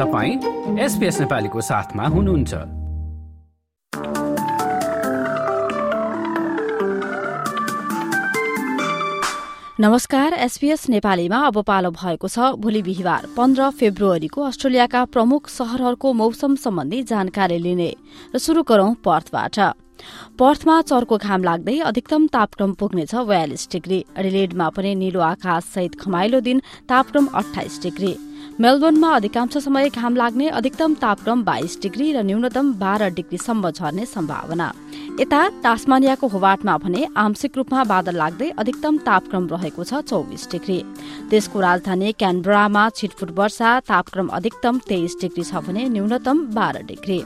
तपाईँ एसपिएस नेपालीको साथमा हुनुहुन्छ। नमस्कार एसपीएस नेपालीमा अब पालो भएको छ भोलि बिहिबार पन्ध्र फेब्रुअरीको अस्ट्रेलियाका प्रमुख शहरहरूको मौसम सम्बन्धी जानकारी लिने र शुरू गरौं पर्थबाट। पर्थमा चर्को घाम लाग्दै अधिकतम तापक्रम पुग्नेछ बयालिस डिग्री एडिलेडमा पनि निलो आकाश सहित खमाइलो दिन तापक्रम अठाइस डिग्री। मेलबोर्नमा अधिकांश समय घाम लाग्ने अधिकतम तापक्रम बाइस डिग्री र न्यूनतम बाह्र डिग्रीसम्म झर्ने सम्भावना। यता टास्मानियाको होवाटमा भने आंशिक रूपमा बादल लाग्दै अधिकतम तापक्रम रहेको छ चौबिस डिग्री। देशको राजधानी क्यानबरामा छिटफुट वर्षा तापक्रम अधिकतम तेइस डिग्री छ भने न्यूनतम बाह्र डिग्री।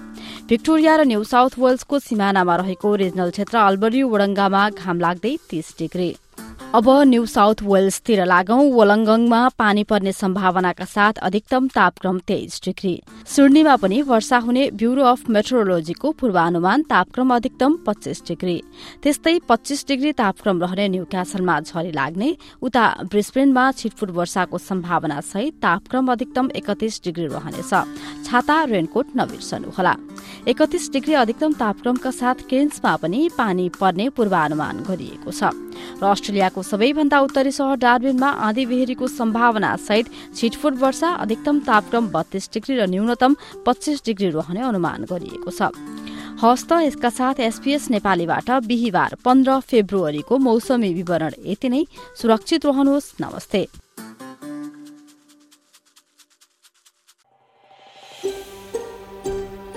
भिक्टोरिया र न्यू साउथ वेल्सको सिमानामा रहेको रिजनल क्षेत्र अल्बरी वडङ्गामा घाम लाग्दै तीस डिग्री। अब न्यू साउथ वेल्सतिर लागौं। वलङ्गङमा पानी पर्ने सम्भावनाका साथ अधिकतम तापक्रम तेइस डिग्री। सिडनीमा पनि वर्षा हुने ब्यूरो अफ मेट्रोलोजीको पूर्वानुमान तापक्रम अधिकतम पच्चीस डिग्री। त्यस्तै पच्चीस डिग्री तापक्रम रहने न्यू क्यासलमा झरी लाग्ने उता ब्रिस्बेनमा छिटफुट वर्षाको सम्भावना सहित तापक्रम अधिकतम एकतीस डिग्री रहनेछ। छाता रेनकोट नबिर्सनुहोला। एकतीस डिग्री अधिकतम तापक्रमका साथ केन्समा पनि पानी पर्ने पूर्वानुमान गरिएको छ। र अस्ट्रेलियाको सबैभन्दा उत्तरी सहर डार्बिनमा आँधी बेहेरीको सम्भावना सहित छिटफुट वर्षा अधिकतम तापक्रम बत्तीस डिग्री र न्यूनतम पच्चीस डिग्री रहने अनुमान गरिएको छ। हस्त यसका साथ एसपीएस नेपालीबाट बिहिबार पन्ध्र फेब्रुअरीको मौसमी विवरण यति नै। सुरक्षित रहनुहोस् नमस्ते।